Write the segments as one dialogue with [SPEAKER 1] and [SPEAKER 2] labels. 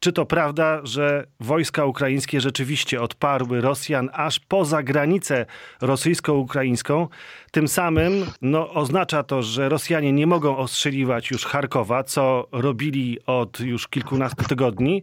[SPEAKER 1] Czy to prawda, że wojska ukraińskie rzeczywiście odparły Rosjan aż poza granicę rosyjsko-ukraińską? Tym samym no, oznacza to, że Rosjanie nie mogą ostrzeliwać już Charkowa, co robili od już kilkunastu tygodni.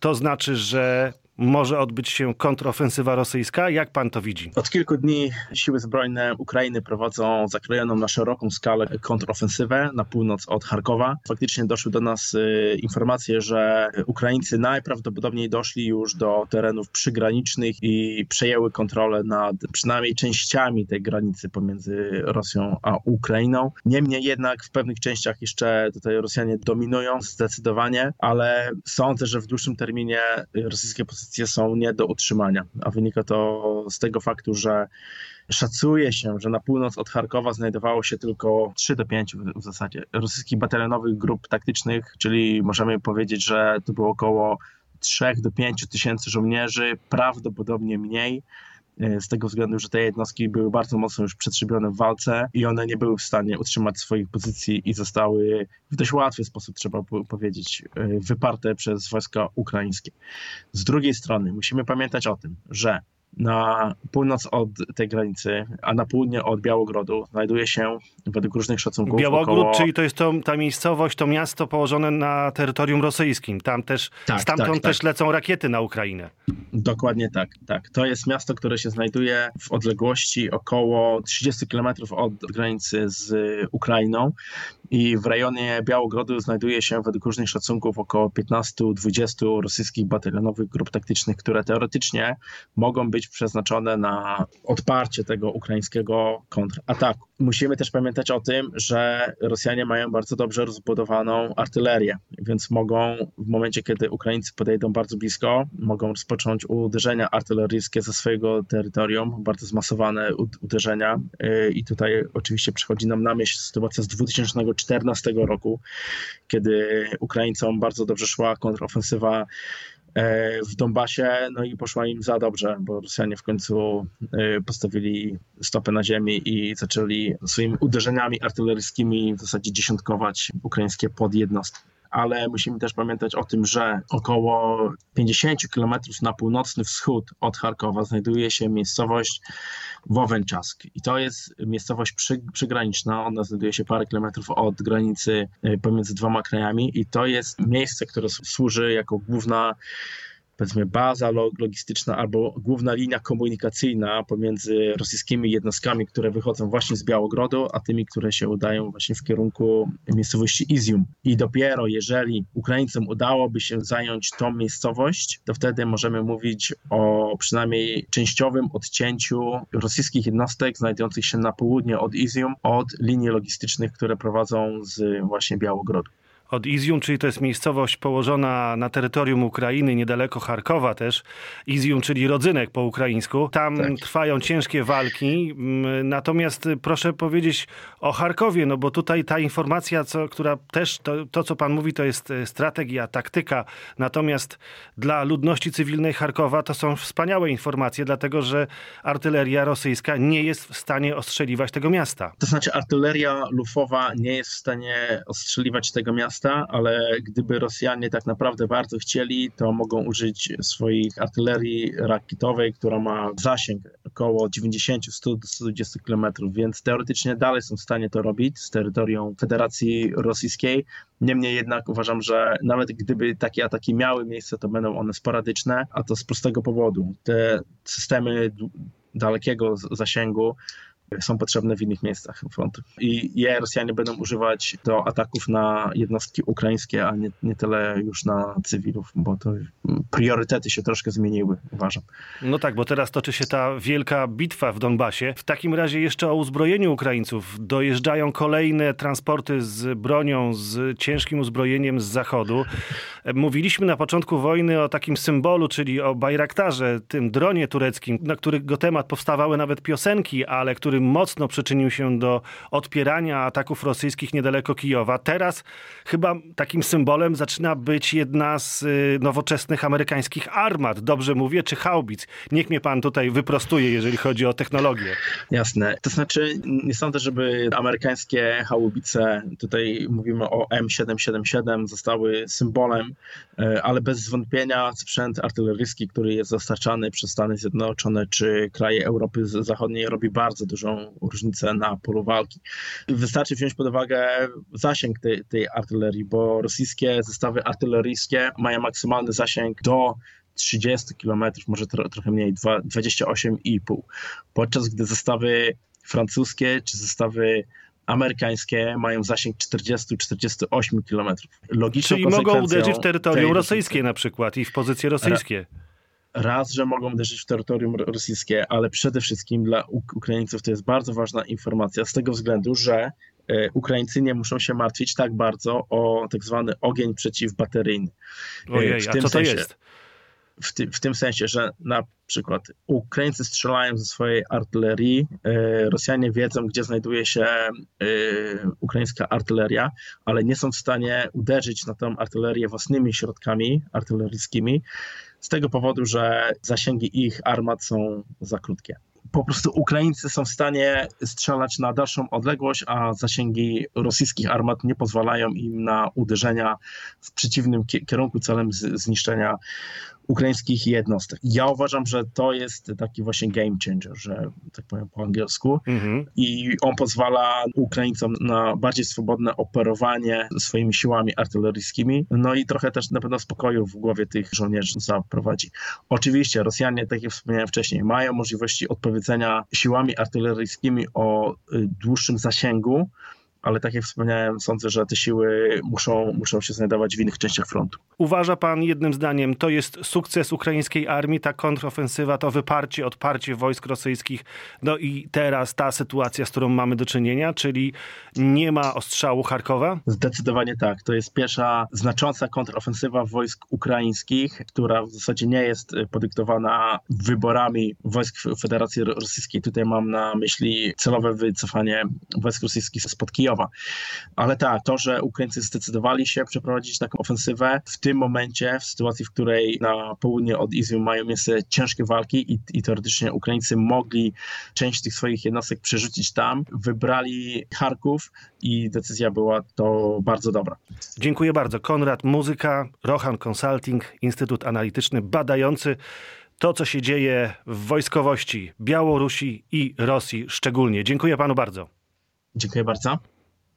[SPEAKER 1] To znaczy, że może odbyć się kontrofensywa rosyjska? Jak pan to widzi?
[SPEAKER 2] Od kilku dni siły zbrojne Ukrainy prowadzą zakrojoną na szeroką skalę kontrofensywę na północ od Charkowa. Faktycznie doszły do nas y, informacje, że Ukraińcy najprawdopodobniej doszli już do terenów przygranicznych i przejęły kontrolę nad przynajmniej częściami tej granicy pomiędzy Rosją a Ukrainą. Niemniej jednak w pewnych częściach jeszcze tutaj Rosjanie dominują zdecydowanie, ale sądzę, że w dłuższym terminie rosyjskie pozycje pozycje są nie do utrzymania, a wynika to z tego faktu, że szacuje się, że na północ od Charkowa znajdowało się tylko 3 do 5 w zasadzie rosyjskich batalionowych grup taktycznych, czyli możemy powiedzieć, że to było około 3 do 5 tysięcy żołnierzy, prawdopodobnie mniej z tego względu, że te jednostki były bardzo mocno już przetrzebione w walce i one nie były w stanie utrzymać swoich pozycji i zostały w dość łatwy sposób, trzeba powiedzieć, e, wyparte przez wojska ukraińskie. Z drugiej strony musimy pamiętać o tym, że na północ od tej granicy, a na południe od Białogrodu znajduje się według różnych szacunków
[SPEAKER 1] Białogród,
[SPEAKER 2] około...
[SPEAKER 1] czyli to jest to, ta miejscowość, to miasto położone na terytorium rosyjskim. Tam też, tak, stamtąd tak, też tak. lecą rakiety na Ukrainę.
[SPEAKER 2] Dokładnie tak, tak. To jest miasto, które się znajduje w odległości około 30 km od granicy z Ukrainą i w rejonie Białogrodu znajduje się według różnych szacunków około 15-20 rosyjskich batalionowych grup taktycznych, które teoretycznie mogą być przeznaczone na odparcie tego ukraińskiego kontrataku. Musimy też pamiętać o tym, że Rosjanie mają bardzo dobrze rozbudowaną artylerię, więc mogą w momencie, kiedy Ukraińcy podejdą bardzo blisko, mogą rozpocząć uderzenia artyleryjskie ze swojego terytorium, bardzo zmasowane uderzenia. Y, i tutaj oczywiście przychodzi nam na myśl sytuacja z 2014 roku, kiedy Ukraińcom bardzo dobrze szła kontrofensywa w Donbasie, no i poszła im za dobrze, bo Rosjanie w końcu e, postawili stopę na ziemi i zaczęli swoimi uderzeniami artyleryjskimi w zasadzie dziesiątkować ukraińskie podjednostki ale musimy też pamiętać o tym, że około 50 km na północny wschód od Charkowa znajduje się miejscowość Wowenczask. I to jest miejscowość przy, przygraniczna, ona znajduje się parę kilometrów od granicy e, pomiędzy dwoma krajami i to jest miejsce, które służy jako główna powiedzmy baza logistyczna albo główna linia komunikacyjna pomiędzy rosyjskimi jednostkami, które wychodzą właśnie z Białogrodu, a tymi, które się udają właśnie w kierunku miejscowości Izium. I dopiero jeżeli Ukraińcom udałoby się zająć tą miejscowość, to wtedy możemy mówić o przynajmniej częściowym odcięciu rosyjskich jednostek znajdujących się na południe od Izium od linii logistycznych, które prowadzą z właśnie Białogrodu
[SPEAKER 1] od Izium, czyli to jest miejscowość położona na terytorium Ukrainy, niedaleko Charkowa też. Izium, czyli rodzynek po ukraińsku. Tam tak. trwają ciężkie walki. Mm, natomiast proszę powiedzieć o Charkowie, no bo tutaj ta informacja, co, która też, to, to co pan mówi, to jest e, strategia, taktyka. Natomiast dla ludności cywilnej Charkowa to są wspaniałe informacje, dlatego że artyleria rosyjska nie jest w stanie ostrzeliwać tego miasta.
[SPEAKER 2] To znaczy artyleria lufowa nie jest w stanie ostrzeliwać tego miasta miasta, ale gdyby Rosjanie tak naprawdę bardzo chcieli, to mogą użyć swoich artylerii rakietowej, która ma zasięg około 90-120 km, więc teoretycznie dalej są w stanie to robić z terytorium Federacji Rosyjskiej. Niemniej jednak uważam, że nawet gdyby takie ataki miały miejsce, to będą one sporadyczne, a to z prostego powodu. Te systemy dalekiego zasięgu są potrzebne w innych miejscach frontu. I je Rosjanie będą używać do ataków na jednostki ukraińskie, a nie, nie tyle już na cywilów, bo to priorytety się troszkę zmieniły, uważam.
[SPEAKER 1] No tak, bo teraz toczy się ta wielka bitwa w Donbasie. W takim razie jeszcze o uzbrojeniu Ukraińców. Dojeżdżają kolejne transporty z bronią, z ciężkim uzbrojeniem z zachodu. Mówiliśmy na początku wojny o takim symbolu, czyli o Bajraktarze, tym dronie tureckim, na którego temat powstawały nawet piosenki, ale który który mocno przyczynił się do odpierania ataków rosyjskich niedaleko Kijowa. Teraz chyba takim symbolem zaczyna być jedna z y, nowoczesnych amerykańskich armat. Dobrze mówię, czy haubic? Niech mnie pan tutaj wyprostuje, jeżeli chodzi o technologię.
[SPEAKER 2] Jasne. To znaczy, nie sądzę, żeby amerykańskie haubice, tutaj mówimy o M777, zostały symbolem, e, ale bez zwątpienia sprzęt artyleryjski, który jest dostarczany przez Stany Zjednoczone czy kraje Europy Zachodniej robi bardzo dużą różnicę na polu walki. Wystarczy wziąć pod uwagę zasięg tej, tej artylerii, bo rosyjskie zestawy artyleryjskie mają maksymalny zasięg do 30 km, może tro, trochę mniej, 28,5. Podczas gdy zestawy francuskie czy zestawy amerykańskie mają zasięg 40-48 km.
[SPEAKER 1] Logiczną Czyli mogą uderzyć w terytorium rosyjskie na przykład i w pozycje rosyjskie.
[SPEAKER 2] Raz, że mogą uderzyć w terytorium rosyjskie, ale przede wszystkim dla Ukraińców to jest bardzo ważna informacja z tego względu, że e, Ukraińcy nie muszą się martwić tak bardzo o tak zwany ogień przeciwbateryjny.
[SPEAKER 1] E, Ojej, w tym a co to sensie, jest?
[SPEAKER 2] w, ty, w tym sensie, że na przykład Ukraińcy strzelają ze swojej artylerii, e, Rosjanie wiedzą, gdzie znajduje się ukraińska artyleria, ale nie są w stanie uderzyć na tę artylerię własnymi środkami artyleryjskimi, z tego powodu, że zasięgi ich armat są za krótkie. Po prostu Ukraińcy są w stanie strzelać na dalszą odległość, a zasięgi rosyjskich armat nie pozwalają im na uderzenia w przeciwnym kierunku celem zniszczenia ukraińskich jednostek. Ja uważam, że to jest taki właśnie game changer, że tak powiem po angielsku mhm. i on pozwala Ukraińcom na bardziej swobodne operowanie swoimi siłami artyleryjskimi, no i trochę też na pewno spokoju w głowie tych żołnierzy zaprowadzi. Oczywiście Rosjanie, tak jak wspomniałem wcześniej, mają możliwości odpowiedzenia siłami artyleryjskimi o y, dłuższym zasięgu, ale tak jak wspomniałem, sądzę, że te siły muszą, muszą się znajdować w innych częściach frontu.
[SPEAKER 1] Uważa pan jednym zdaniem, to jest sukces ukraińskiej armii, ta kontrofensywa, to wyparcie, odparcie wojsk rosyjskich, no i teraz ta sytuacja, z którą mamy do czynienia, czyli nie ma ostrzału Charkowa?
[SPEAKER 2] Zdecydowanie tak. To jest pierwsza znacząca kontrofensywa wojsk ukraińskich, która w zasadzie nie jest podyktowana wyborami wojsk Federacji Rosyjskiej. Tutaj mam na myśli celowe wycofanie wojsk rosyjskich spod Kijowa ale tak, to, że Ukraińcy zdecydowali się przeprowadzić taką ofensywę w tym momencie, w sytuacji, w której na południe od Izum mają miejsce ciężkie walki i, i teoretycznie Ukraińcy mogli część tych swoich jednostek przerzucić tam, wybrali Charków i decyzja była to bardzo dobra.
[SPEAKER 1] Dziękuję bardzo. Konrad Muzyka, Rohan Consulting, Instytut Analityczny badający to, co się dzieje w wojskowości Białorusi i Rosji szczególnie. Dziękuję panu bardzo.
[SPEAKER 2] Dziękuję bardzo.